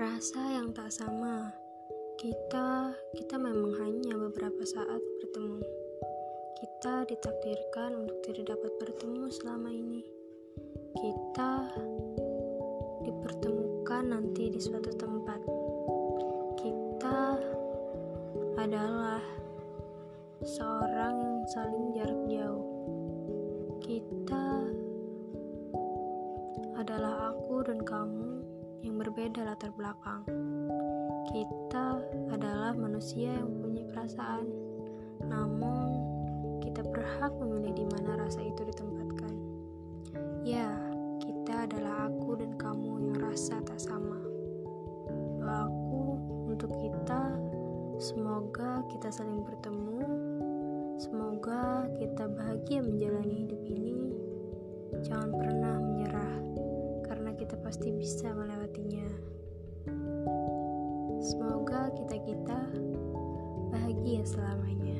Rasa yang tak sama. Kita, kita memang hanya beberapa saat bertemu. Kita ditakdirkan untuk tidak dapat bertemu selama ini. Kita dipertemukan nanti di suatu tempat. Kita adalah seorang yang saling jarak jauh. Kita adalah aku dan kamu yang berbeda latar belakang. Kita adalah manusia yang punya perasaan, namun kita berhak memilih di mana rasa itu ditempatkan. Ya, kita adalah aku dan kamu yang rasa tak sama. Doaku untuk kita, semoga kita saling bertemu, semoga kita bahagia menjalani hidup ini. Jangan pernah kita pasti bisa melewatinya. Semoga kita-kita bahagia selamanya.